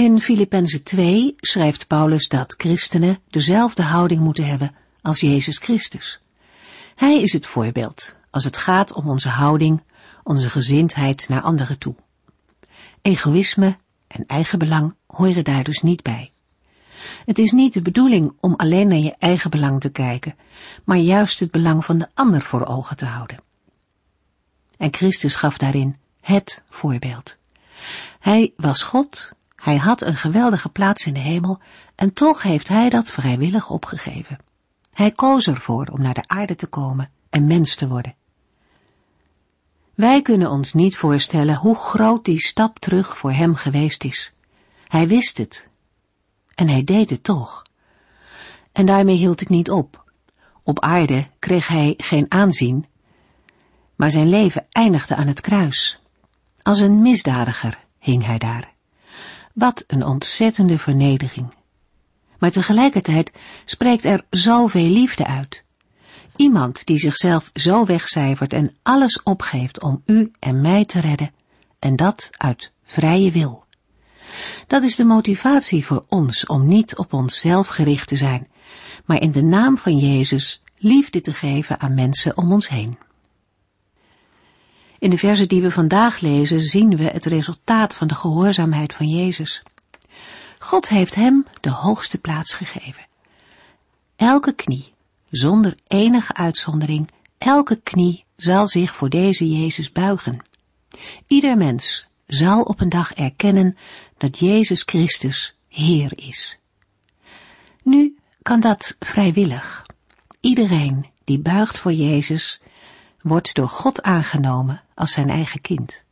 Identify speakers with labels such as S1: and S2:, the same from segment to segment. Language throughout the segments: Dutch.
S1: In Filippenzen 2 schrijft Paulus dat christenen dezelfde houding moeten hebben als Jezus Christus. Hij is het voorbeeld als het gaat om onze houding, onze gezindheid naar anderen toe. Egoïsme en eigenbelang horen daar dus niet bij. Het is niet de bedoeling om alleen naar je eigen belang te kijken, maar juist het belang van de ander voor ogen te houden. En Christus gaf daarin het voorbeeld. Hij was God hij had een geweldige plaats in de hemel en toch heeft hij dat vrijwillig opgegeven. Hij koos ervoor om naar de aarde te komen en mens te worden. Wij kunnen ons niet voorstellen hoe groot die stap terug voor hem geweest is. Hij wist het. En hij deed het toch. En daarmee hield het niet op. Op aarde kreeg hij geen aanzien, maar zijn leven eindigde aan het kruis. Als een misdadiger hing hij daar. Wat een ontzettende vernedering. Maar tegelijkertijd spreekt er zoveel liefde uit. Iemand die zichzelf zo wegcijfert en alles opgeeft om u en mij te redden, en dat uit vrije wil. Dat is de motivatie voor ons om niet op onszelf gericht te zijn, maar in de naam van Jezus liefde te geven aan mensen om ons heen. In de versen die we vandaag lezen zien we het resultaat van de gehoorzaamheid van Jezus. God heeft hem de hoogste plaats gegeven. Elke knie, zonder enige uitzondering, elke knie zal zich voor deze Jezus buigen. Ieder mens zal op een dag erkennen dat Jezus Christus Heer is. Nu kan dat vrijwillig. Iedereen die buigt voor Jezus wordt door God aangenomen als zijn eigen kind.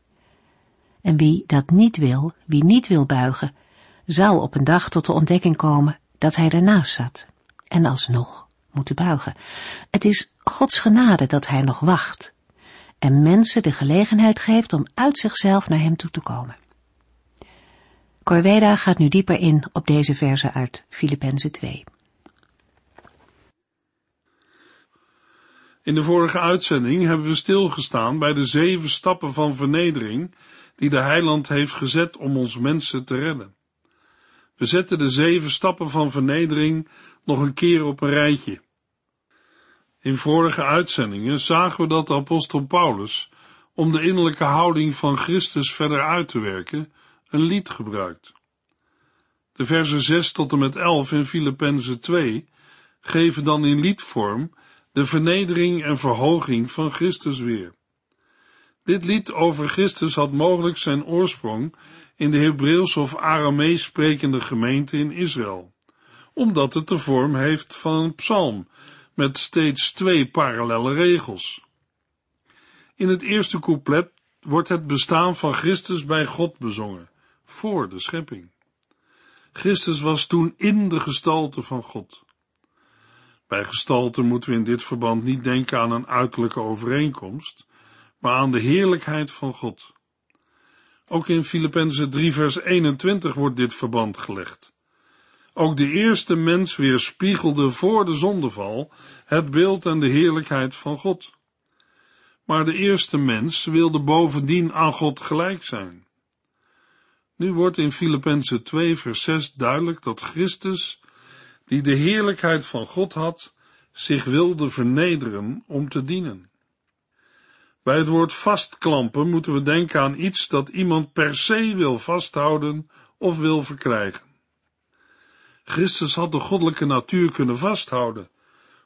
S1: En wie dat niet wil, wie niet wil buigen, zal op een dag tot de ontdekking komen dat hij ernaast zat en alsnog moeten buigen. Het is Gods genade dat hij nog wacht en mensen de gelegenheid geeft om uit zichzelf naar hem toe te komen. Corveda gaat nu dieper in op deze verse uit Filippenzen 2.
S2: In de vorige uitzending hebben we stilgestaan bij de zeven stappen van vernedering die de heiland heeft gezet om ons mensen te redden. We zetten de zeven stappen van vernedering nog een keer op een rijtje. In vorige uitzendingen zagen we dat de apostel Paulus, om de innerlijke houding van Christus verder uit te werken, een lied gebruikt. De versen 6 tot en met 11 in Filippenzen 2 geven dan in liedvorm de vernedering en verhoging van Christus weer. Dit lied over Christus had mogelijk zijn oorsprong in de Hebreeuws of Aramees sprekende gemeente in Israël, omdat het de vorm heeft van een psalm met steeds twee parallelle regels. In het eerste couplet wordt het bestaan van Christus bij God bezongen, voor de schepping. Christus was toen in de gestalte van God. Bij gestalte moeten we in dit verband niet denken aan een uiterlijke overeenkomst, maar aan de heerlijkheid van God. Ook in Filippenzen 3 vers 21 wordt dit verband gelegd. Ook de eerste mens weerspiegelde voor de zondeval het beeld en de heerlijkheid van God. Maar de eerste mens wilde bovendien aan God gelijk zijn. Nu wordt in Filippenzen 2 vers 6 duidelijk dat Christus die de heerlijkheid van God had, zich wilde vernederen om te dienen. Bij het woord vastklampen moeten we denken aan iets dat iemand per se wil vasthouden of wil verkrijgen. Christus had de goddelijke natuur kunnen vasthouden,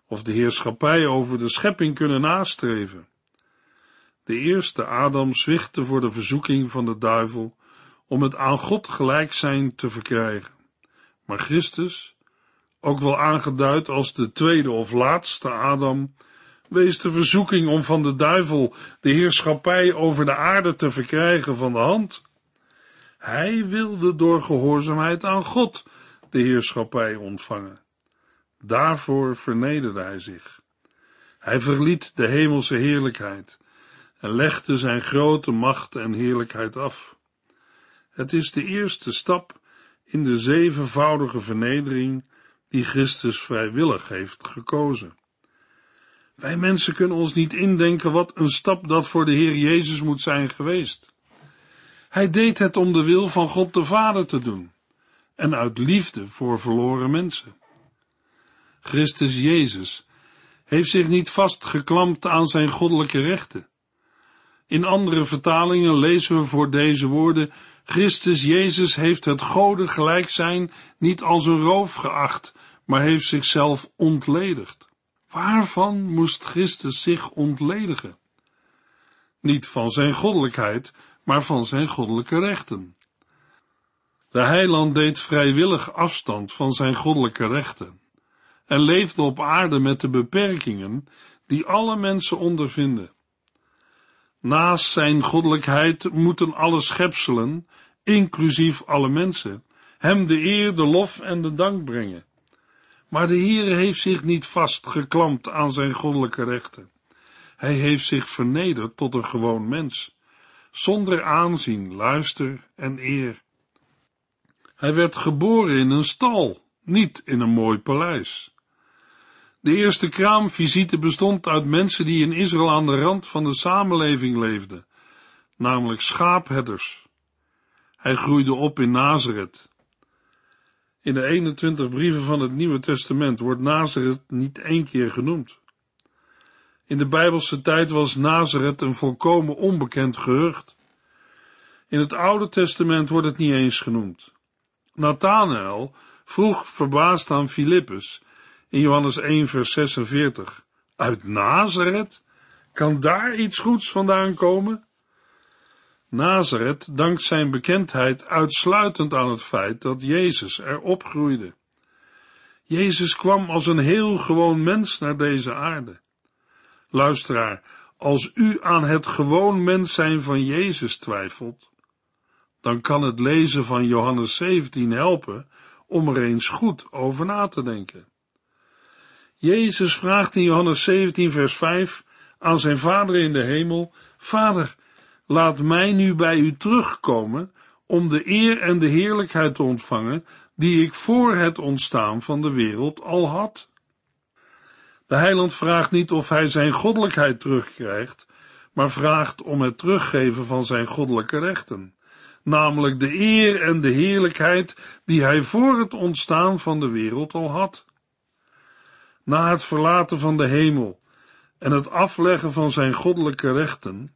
S2: of de heerschappij over de schepping kunnen nastreven. De eerste Adam zwichtte voor de verzoeking van de duivel om het aan God gelijk zijn te verkrijgen. Maar Christus, ook wel aangeduid als de tweede of laatste Adam, wees de verzoeking om van de duivel de heerschappij over de aarde te verkrijgen van de hand. Hij wilde door gehoorzaamheid aan God de heerschappij ontvangen. Daarvoor vernederde hij zich. Hij verliet de hemelse heerlijkheid en legde zijn grote macht en heerlijkheid af. Het is de eerste stap in de zevenvoudige vernedering die Christus vrijwillig heeft gekozen. Wij mensen kunnen ons niet indenken wat een stap dat voor de Heer Jezus moet zijn geweest. Hij deed het om de wil van God de Vader te doen en uit liefde voor verloren mensen. Christus Jezus heeft zich niet vastgeklampt aan zijn goddelijke rechten. In andere vertalingen lezen we voor deze woorden, Christus Jezus heeft het gelijk gelijkzijn niet als een roof geacht, maar heeft zichzelf ontledigd. Waarvan moest Christus zich ontledigen? Niet van zijn goddelijkheid, maar van zijn goddelijke rechten. De heiland deed vrijwillig afstand van zijn goddelijke rechten en leefde op aarde met de beperkingen die alle mensen ondervinden. Naast zijn goddelijkheid moeten alle schepselen, inclusief alle mensen, hem de eer, de lof en de dank brengen. Maar de Heere heeft zich niet vastgeklampt aan zijn goddelijke rechten. Hij heeft zich vernederd tot een gewoon mens, zonder aanzien, luister en eer. Hij werd geboren in een stal, niet in een mooi paleis. De eerste kraamvisite bestond uit mensen die in Israël aan de rand van de samenleving leefden, namelijk schaapherders. Hij groeide op in Nazareth. In de 21 brieven van het Nieuwe Testament wordt Nazareth niet één keer genoemd. In de Bijbelse tijd was Nazareth een volkomen onbekend gehucht. In het Oude Testament wordt het niet eens genoemd. Nathanael vroeg verbaasd aan Filippus in Johannes 1 vers 46, uit Nazareth? Kan daar iets goeds vandaan komen? Nazareth dankt zijn bekendheid uitsluitend aan het feit dat Jezus er opgroeide. Jezus kwam als een heel gewoon mens naar deze aarde. Luisteraar, als u aan het gewoon mens zijn van Jezus twijfelt, dan kan het lezen van Johannes 17 helpen om er eens goed over na te denken. Jezus vraagt in Johannes 17 vers 5 aan zijn vader in de hemel, Vader, laat mij nu bij u terugkomen om de eer en de heerlijkheid te ontvangen die ik voor het ontstaan van de wereld al had. De heiland vraagt niet of hij zijn goddelijkheid terugkrijgt, maar vraagt om het teruggeven van zijn goddelijke rechten namelijk de eer en de heerlijkheid die hij voor het ontstaan van de wereld al had. Na het verlaten van de hemel en het afleggen van zijn goddelijke rechten,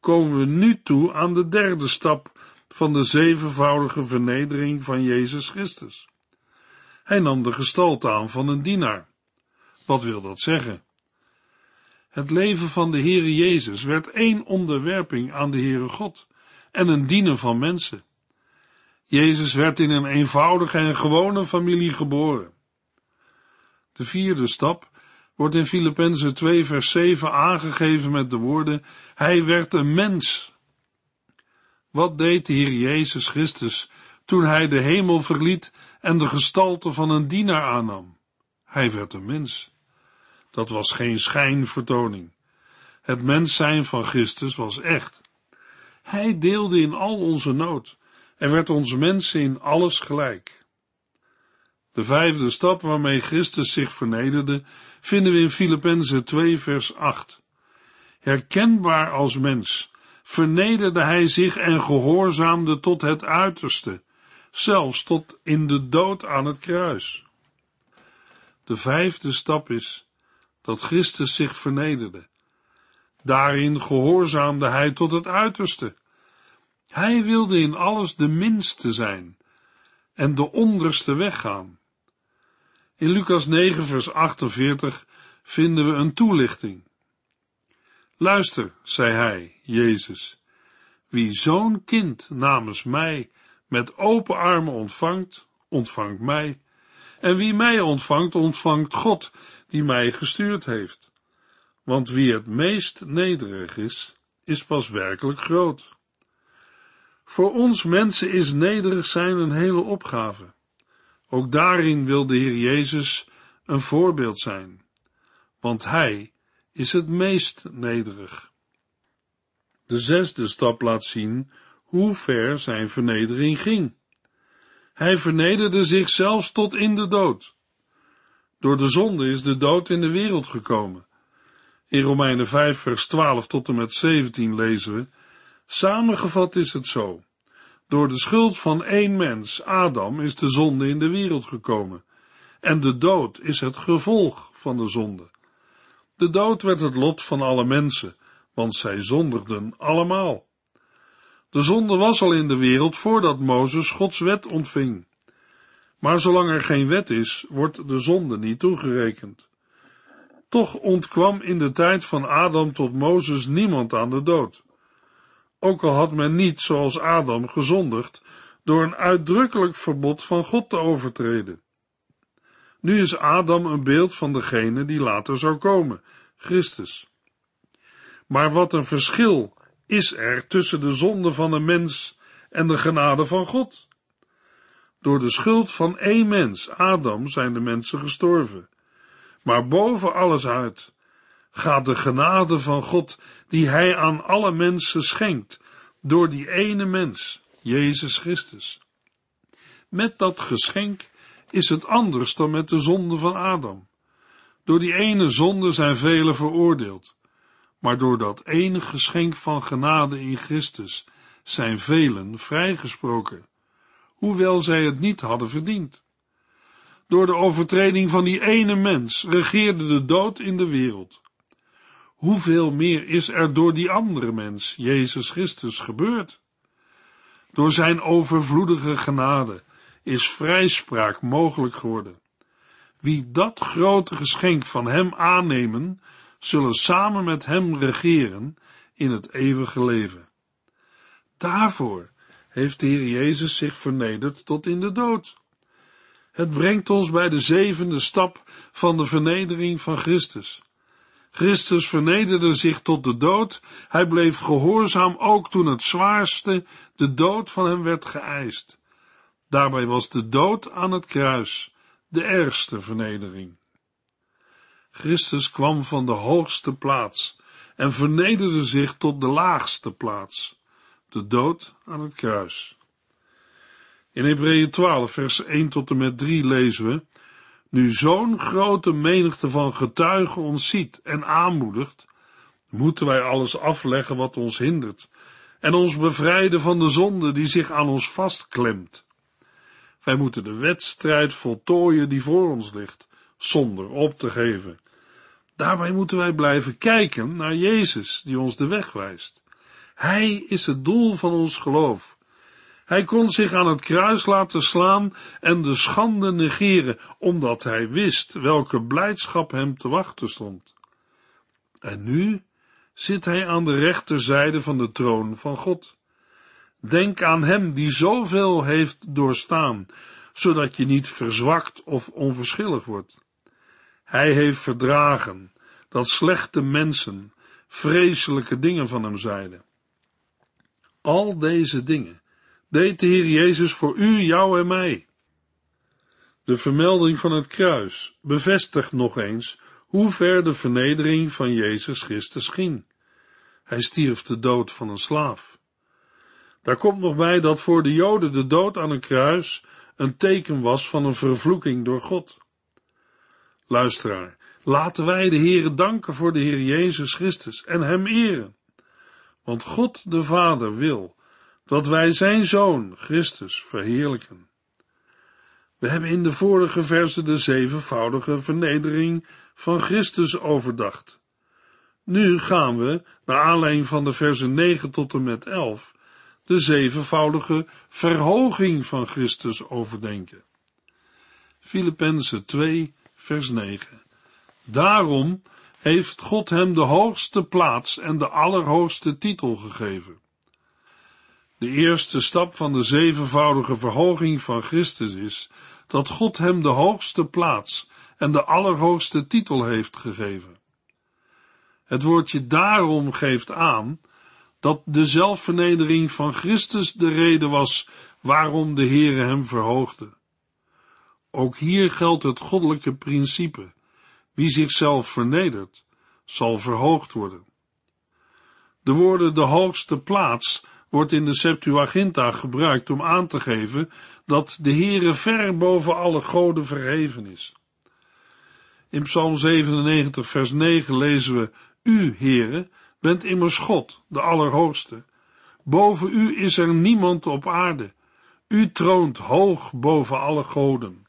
S2: komen we nu toe aan de derde stap van de zevenvoudige vernedering van Jezus Christus. Hij nam de gestalte aan van een dienaar. Wat wil dat zeggen? Het leven van de Heere Jezus werd één onderwerping aan de Heere God en een dienen van mensen. Jezus werd in een eenvoudige en gewone familie geboren. De vierde stap wordt in Filippenzen 2 vers 7 aangegeven met de woorden, Hij werd een mens. Wat deed de Heer Jezus Christus toen Hij de hemel verliet en de gestalte van een dienaar aannam? Hij werd een mens. Dat was geen schijnvertoning. Het mens zijn van Christus was echt. Hij deelde in al onze nood en werd ons mensen in alles gelijk. De vijfde stap waarmee Christus zich vernederde, vinden we in Filippenzen 2 vers 8. Herkenbaar als mens, vernederde hij zich en gehoorzaamde tot het uiterste, zelfs tot in de dood aan het kruis. De vijfde stap is dat Christus zich vernederde Daarin gehoorzaamde hij tot het uiterste. Hij wilde in alles de minste zijn en de onderste weggaan. In Lucas 9, vers 48 vinden we een toelichting. Luister, zei hij, Jezus, wie zo'n kind namens mij met open armen ontvangt, ontvangt mij, en wie mij ontvangt, ontvangt God, die mij gestuurd heeft. Want wie het meest nederig is, is pas werkelijk groot. Voor ons mensen is nederig zijn een hele opgave. Ook daarin wil de Heer Jezus een voorbeeld zijn, want Hij is het meest nederig. De zesde stap laat zien hoe ver zijn vernedering ging. Hij vernederde zich zelfs tot in de dood. Door de zonde is de dood in de wereld gekomen. In Romeinen 5 vers 12 tot en met 17 lezen we, samengevat is het zo. Door de schuld van één mens, Adam, is de zonde in de wereld gekomen. En de dood is het gevolg van de zonde. De dood werd het lot van alle mensen, want zij zondigden allemaal. De zonde was al in de wereld voordat Mozes Gods wet ontving. Maar zolang er geen wet is, wordt de zonde niet toegerekend. Toch ontkwam in de tijd van Adam tot Mozes niemand aan de dood. Ook al had men niet, zoals Adam, gezondigd door een uitdrukkelijk verbod van God te overtreden. Nu is Adam een beeld van degene die later zou komen, Christus. Maar wat een verschil is er tussen de zonde van een mens en de genade van God. Door de schuld van één mens, Adam, zijn de mensen gestorven. Maar boven alles uit gaat de genade van God, die Hij aan alle mensen schenkt, door die ene mens, Jezus Christus. Met dat geschenk is het anders dan met de zonde van Adam. Door die ene zonde zijn velen veroordeeld, maar door dat ene geschenk van genade in Christus zijn velen vrijgesproken, hoewel zij het niet hadden verdiend. Door de overtreding van die ene mens regeerde de dood in de wereld. Hoeveel meer is er door die andere mens, Jezus Christus, gebeurd? Door zijn overvloedige genade is vrijspraak mogelijk geworden. Wie dat grote geschenk van hem aannemen, zullen samen met hem regeren in het eeuwige leven. Daarvoor heeft de Heer Jezus zich vernederd tot in de dood. Het brengt ons bij de zevende stap van de vernedering van Christus. Christus vernederde zich tot de dood, hij bleef gehoorzaam ook toen het zwaarste, de dood van hem werd geëist. Daarbij was de dood aan het kruis de ergste vernedering. Christus kwam van de hoogste plaats en vernederde zich tot de laagste plaats, de dood aan het kruis. In Hebreeën 12, vers 1 tot en met 3 lezen we, nu zo'n grote menigte van getuigen ons ziet en aanmoedigt, moeten wij alles afleggen wat ons hindert en ons bevrijden van de zonde die zich aan ons vastklemt. Wij moeten de wedstrijd voltooien die voor ons ligt, zonder op te geven. Daarbij moeten wij blijven kijken naar Jezus, die ons de weg wijst. Hij is het doel van ons geloof. Hij kon zich aan het kruis laten slaan en de schande negeren, omdat hij wist welke blijdschap hem te wachten stond. En nu zit hij aan de rechterzijde van de troon van God. Denk aan hem die zoveel heeft doorstaan, zodat je niet verzwakt of onverschillig wordt. Hij heeft verdragen dat slechte mensen vreselijke dingen van hem zeiden. Al deze dingen deed de Heer Jezus voor u, jou en mij. De vermelding van het kruis bevestigt nog eens hoe ver de vernedering van Jezus Christus ging. Hij stierf de dood van een slaaf. Daar komt nog bij dat voor de Joden de dood aan een kruis een teken was van een vervloeking door God. Luisteraar, laten wij de Heere danken voor de Heer Jezus Christus en Hem eren. Want God de Vader wil dat wij Zijn Zoon Christus verheerlijken. We hebben in de vorige verse de zevenvoudige vernedering van Christus overdacht. Nu gaan we, naar aanleiding van de versen 9 tot en met 11, de zevenvoudige verhoging van Christus overdenken. Filippenzen 2, vers 9. Daarom heeft God hem de hoogste plaats en de allerhoogste titel gegeven. De eerste stap van de zevenvoudige verhoging van Christus is dat God hem de hoogste plaats en de allerhoogste titel heeft gegeven. Het woordje daarom geeft aan dat de zelfvernedering van Christus de reden was waarom de Heere hem verhoogde. Ook hier geldt het goddelijke principe. Wie zichzelf vernedert, zal verhoogd worden. De woorden de hoogste plaats wordt in de Septuaginta gebruikt om aan te geven dat de Heere ver boven alle goden verheven is. In Psalm 97 vers 9 lezen we, U, Heere, bent immers God, de Allerhoogste. Boven u is er niemand op aarde. U troont hoog boven alle goden.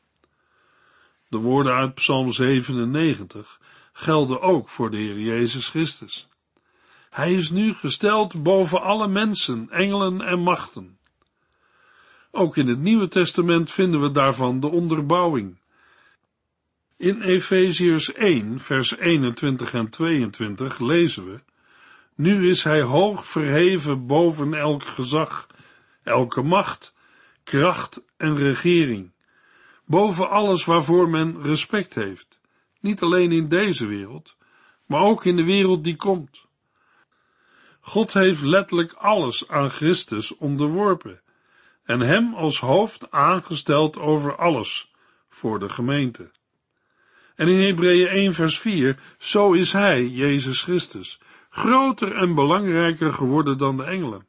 S2: De woorden uit Psalm 97 gelden ook voor de Heer Jezus Christus. Hij is nu gesteld boven alle mensen, engelen en machten. Ook in het Nieuwe Testament vinden we daarvan de onderbouwing. In Efeziërs 1, vers 21 en 22 lezen we, Nu is hij hoog verheven boven elk gezag, elke macht, kracht en regering, boven alles waarvoor men respect heeft, niet alleen in deze wereld, maar ook in de wereld die komt. God heeft letterlijk alles aan Christus onderworpen en hem als hoofd aangesteld over alles voor de gemeente. En in Hebreeën 1 vers 4, zo is hij, Jezus Christus, groter en belangrijker geworden dan de engelen.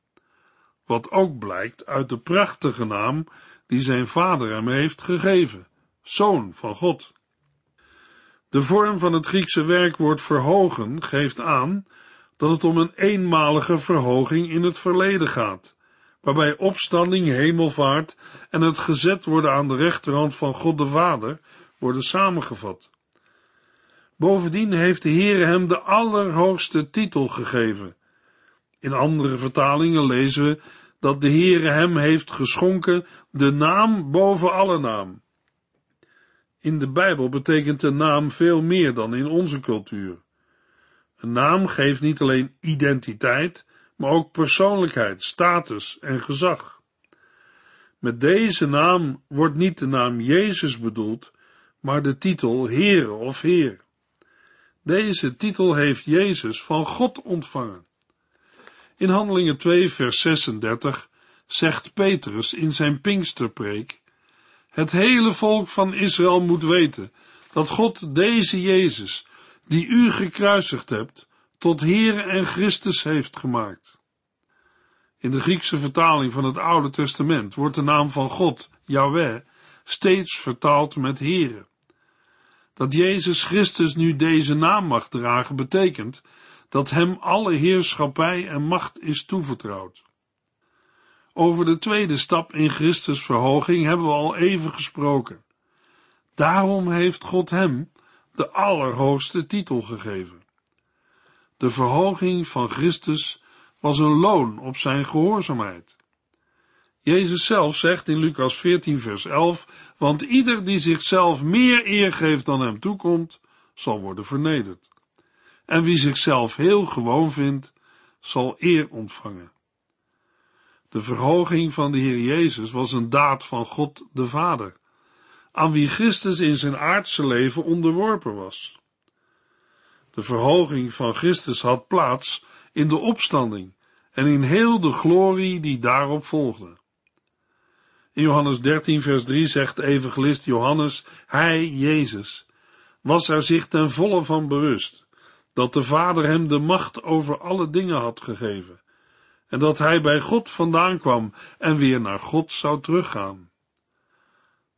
S2: Wat ook blijkt uit de prachtige naam die zijn vader hem heeft gegeven, Zoon van God. De vorm van het Griekse werkwoord verhogen geeft aan dat het om een eenmalige verhoging in het verleden gaat, waarbij opstanding, hemelvaart en het gezet worden aan de rechterhand van God de Vader worden samengevat. Bovendien heeft de Heere hem de allerhoogste titel gegeven. In andere vertalingen lezen we dat de Heere hem heeft geschonken de naam boven alle naam. In de Bijbel betekent de naam veel meer dan in onze cultuur. Een naam geeft niet alleen identiteit, maar ook persoonlijkheid, status en gezag. Met deze naam wordt niet de naam Jezus bedoeld, maar de titel Heer of Heer. Deze titel heeft Jezus van God ontvangen. In Handelingen 2, vers 36 zegt Petrus in zijn Pinksterpreek: Het hele volk van Israël moet weten dat God deze Jezus, die u gekruisigd hebt, tot Heere en Christus heeft gemaakt. In de Griekse vertaling van het Oude Testament wordt de naam van God, Yahweh, steeds vertaald met Heere. Dat Jezus Christus nu deze naam mag dragen, betekent dat hem alle heerschappij en macht is toevertrouwd. Over de tweede stap in Christus verhoging hebben we al even gesproken. Daarom heeft God hem de allerhoogste titel gegeven. De verhoging van Christus was een loon op zijn gehoorzaamheid. Jezus zelf zegt in Lucas 14 vers 11, want ieder die zichzelf meer eer geeft dan hem toekomt, zal worden vernederd. En wie zichzelf heel gewoon vindt, zal eer ontvangen. De verhoging van de Heer Jezus was een daad van God de Vader, aan wie Christus in zijn aardse leven onderworpen was. De verhoging van Christus had plaats in de opstanding en in heel de glorie die daarop volgde. In Johannes 13, vers 3 zegt de evangelist Johannes, hij, Jezus, was er zich ten volle van bewust dat de Vader hem de macht over alle dingen had gegeven en dat hij bij God vandaan kwam en weer naar God zou teruggaan.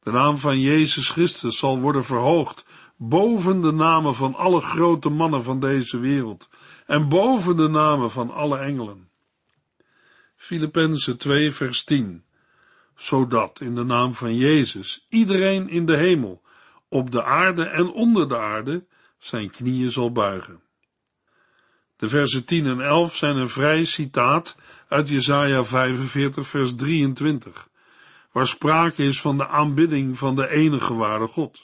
S2: De naam van Jezus Christus zal worden verhoogd boven de namen van alle grote mannen van deze wereld en boven de namen van alle engelen. Filippenzen 2 vers 10 Zodat in de naam van Jezus iedereen in de hemel, op de aarde en onder de aarde zijn knieën zal buigen. De versen 10 en 11 zijn een vrij citaat uit Jesaja 45 vers 23, waar sprake is van de aanbidding van de enige ware God.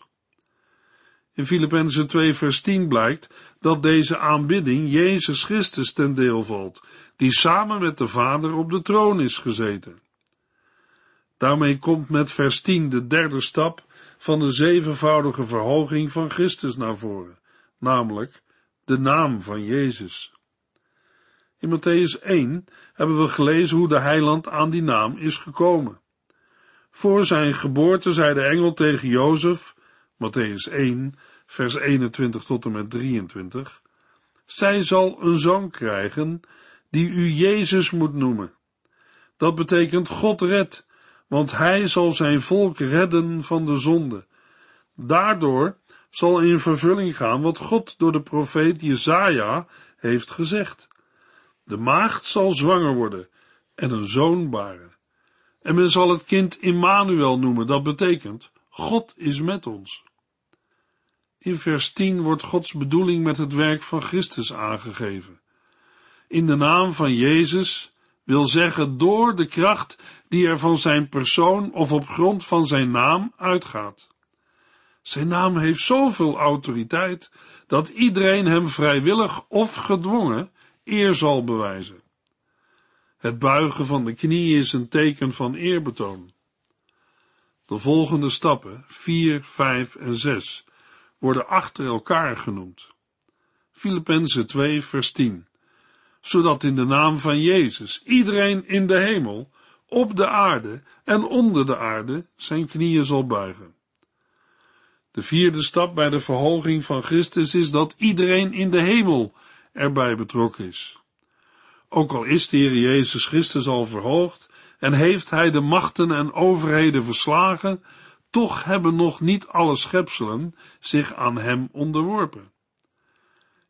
S2: In Filippenzen 2 vers 10 blijkt dat deze aanbidding Jezus Christus ten deel valt, die samen met de Vader op de troon is gezeten. Daarmee komt met vers 10 de derde stap van de zevenvoudige verhoging van Christus naar voren, namelijk de naam van Jezus. In Matthäus 1 hebben we gelezen hoe de heiland aan die naam is gekomen. Voor zijn geboorte zei de engel tegen Jozef, Matthäus 1, vers 21 tot en met 23, zij zal een zoon krijgen die u Jezus moet noemen. Dat betekent God redt, want hij zal zijn volk redden van de zonde. Daardoor zal in vervulling gaan wat God door de profeet Jezaja heeft gezegd. De maagd zal zwanger worden en een zoon baren. En men zal het kind Immanuel noemen, dat betekent God is met ons. In vers 10 wordt Gods bedoeling met het werk van Christus aangegeven. In de naam van Jezus wil zeggen door de kracht die er van zijn persoon of op grond van zijn naam uitgaat. Zijn naam heeft zoveel autoriteit dat iedereen hem vrijwillig of gedwongen eer zal bewijzen. Het buigen van de knie is een teken van eerbetoon. De volgende stappen, 4, 5 en 6, worden achter elkaar genoemd. Filippenzen 2, vers 10. Zodat in de naam van Jezus iedereen in de hemel, op de aarde en onder de aarde zijn knieën zal buigen. De vierde stap bij de verhoging van Christus is dat iedereen in de hemel erbij betrokken is. Ook al is de Heer Jezus Christus al verhoogd en heeft hij de machten en overheden verslagen, toch hebben nog niet alle schepselen zich aan hem onderworpen.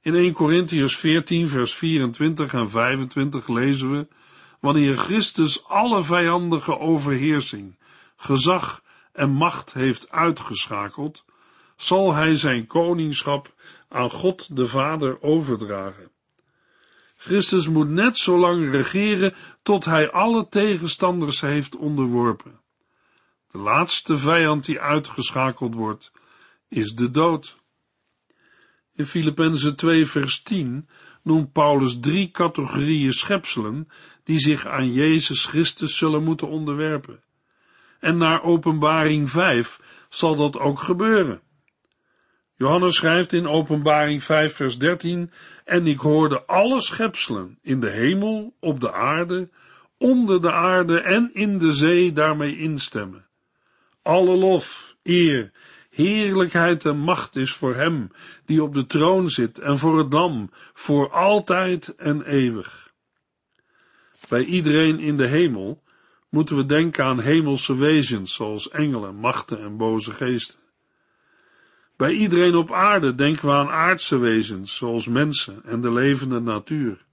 S2: In 1 Corinthians 14 vers 24 en 25 lezen we, wanneer Christus alle vijandige overheersing, gezag en macht heeft uitgeschakeld, zal hij zijn koningschap aan God de Vader overdragen. Christus moet net zo lang regeren tot hij alle tegenstanders heeft onderworpen. De laatste vijand die uitgeschakeld wordt, is de dood. In Filippenzen 2 vers 10 noemt Paulus drie categorieën schepselen die zich aan Jezus Christus zullen moeten onderwerpen. En naar openbaring 5 zal dat ook gebeuren. Johannes schrijft in Openbaring 5 vers 13, en ik hoorde alle schepselen in de hemel, op de aarde, onder de aarde en in de zee daarmee instemmen. Alle lof, eer, heerlijkheid en macht is voor hem die op de troon zit en voor het lam, voor altijd en eeuwig. Bij iedereen in de hemel moeten we denken aan hemelse wezens zoals engelen, machten en boze geesten. Bij iedereen op aarde denken we aan aardse wezens, zoals mensen en de levende natuur.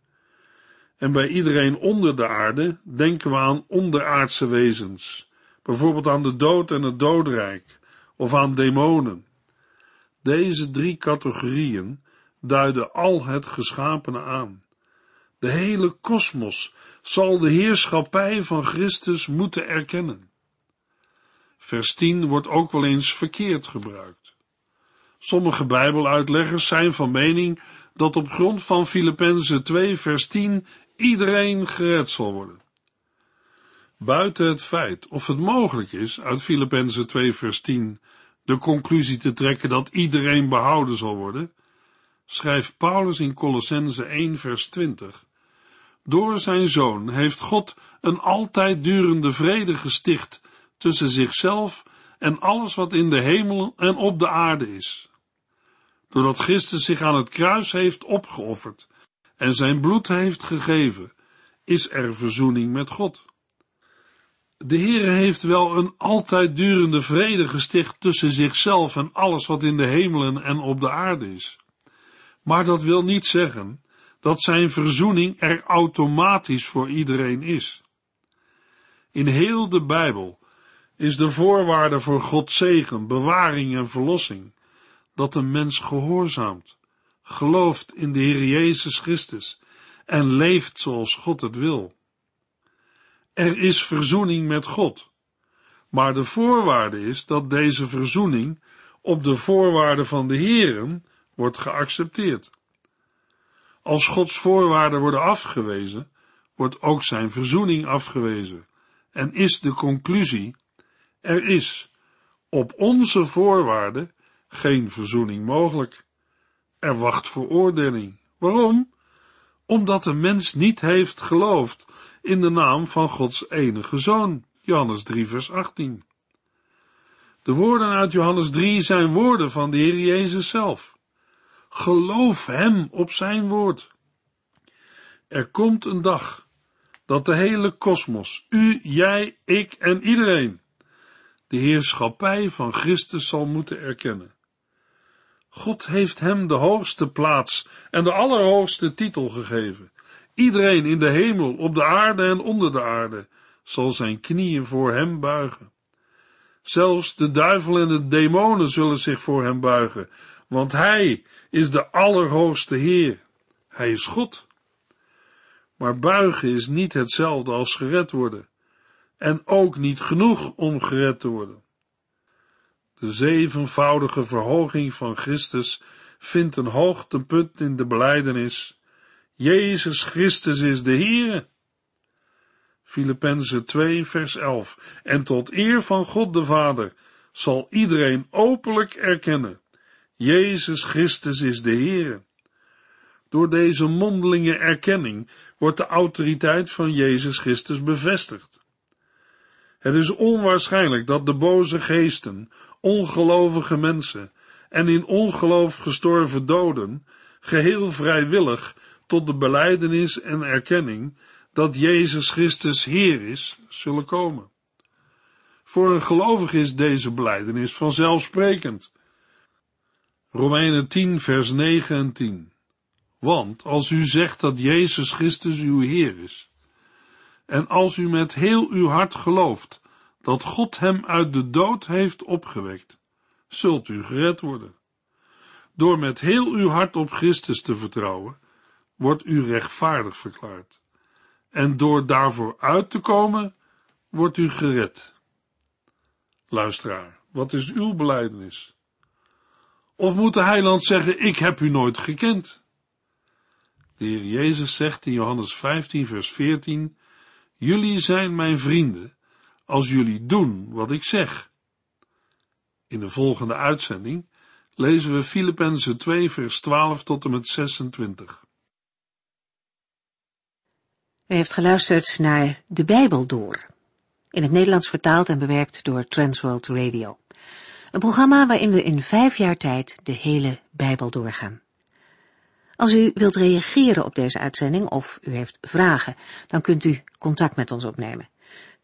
S2: En bij iedereen onder de aarde denken we aan onderaardse wezens, bijvoorbeeld aan de dood en het doodrijk, of aan demonen. Deze drie categorieën duiden al het geschapene aan. De hele kosmos zal de heerschappij van Christus moeten erkennen. Vers 10 wordt ook wel eens verkeerd gebruikt. Sommige Bijbeluitleggers zijn van mening dat op grond van Filippenzen 2 vers 10 iedereen gered zal worden. Buiten het feit of het mogelijk is uit Filippenzen 2 vers 10 de conclusie te trekken dat iedereen behouden zal worden, schrijft Paulus in Colossense 1 vers 20. Door zijn zoon heeft God een altijd durende vrede gesticht tussen zichzelf en alles wat in de hemel en op de aarde is doordat Christus zich aan het kruis heeft opgeofferd en zijn bloed heeft gegeven, is er verzoening met God. De Heere heeft wel een altijd durende vrede gesticht tussen zichzelf en alles wat in de hemelen en op de aarde is. Maar dat wil niet zeggen dat zijn verzoening er automatisch voor iedereen is. In heel de Bijbel is de voorwaarde voor Gods zegen, bewaring en verlossing dat een mens gehoorzaamt, gelooft in de Heer Jezus Christus en leeft zoals God het wil. Er is verzoening met God, maar de voorwaarde is dat deze verzoening op de voorwaarden van de Heeren wordt geaccepteerd. Als Gods voorwaarden worden afgewezen, wordt ook zijn verzoening afgewezen en is de conclusie, er is op onze voorwaarden geen verzoening mogelijk. Er wacht veroordeling. Waarom? Omdat de mens niet heeft geloofd in de naam van Gods enige zoon, Johannes 3 vers 18. De woorden uit Johannes 3 zijn woorden van de Heer Jezus zelf. Geloof Hem op Zijn woord. Er komt een dag dat de hele kosmos, u, jij, ik en iedereen, de heerschappij van Christus zal moeten erkennen. God heeft hem de hoogste plaats en de allerhoogste titel gegeven. Iedereen in de hemel, op de aarde en onder de aarde zal zijn knieën voor hem buigen. Zelfs de duivel en de demonen zullen zich voor hem buigen, want hij is de allerhoogste Heer. Hij is God. Maar buigen is niet hetzelfde als gered worden, en ook niet genoeg om gered te worden. Zevenvoudige verhoging van Christus vindt een hoogtepunt in de beleidenis. Jezus Christus is de Heer. Filippenzen 2 vers 11. En tot eer van God de Vader zal iedereen openlijk erkennen. Jezus Christus is de Heer. Door deze mondelinge erkenning wordt de autoriteit van Jezus Christus bevestigd. Het is onwaarschijnlijk dat de boze geesten, ongelovige mensen en in ongeloof gestorven doden geheel vrijwillig tot de beleidenis en erkenning dat Jezus Christus Heer is, zullen komen. Voor een gelovige is deze beleidenis vanzelfsprekend. Romeinen 10 vers 9 en 10 Want als u zegt dat Jezus Christus uw Heer is, en als u met heel uw hart gelooft dat God hem uit de dood heeft opgewekt, zult u gered worden. Door met heel uw hart op Christus te vertrouwen, wordt u rechtvaardig verklaard. En door daarvoor uit te komen, wordt u gered. Luisteraar, wat is uw beleidenis? Of moet de heiland zeggen, ik heb u nooit gekend? De Heer Jezus zegt in Johannes 15 vers 14, Jullie zijn mijn vrienden, als jullie doen wat ik zeg. In de volgende uitzending lezen we Filippenzen 2 vers 12 tot en met 26.
S1: U heeft geluisterd naar De Bijbel Door, in het Nederlands vertaald en bewerkt door Transworld Radio. Een programma waarin we in vijf jaar tijd de hele Bijbel doorgaan. Als u wilt reageren op deze uitzending of u heeft vragen, dan kunt u contact met ons opnemen.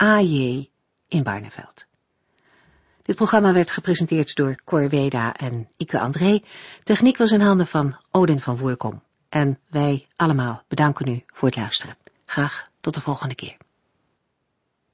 S1: AJ in Barneveld. Dit programma werd gepresenteerd door Cor Weda en Ike André. Techniek was in handen van Odin van Voorkom. En wij allemaal bedanken u voor het luisteren. Graag tot de volgende keer.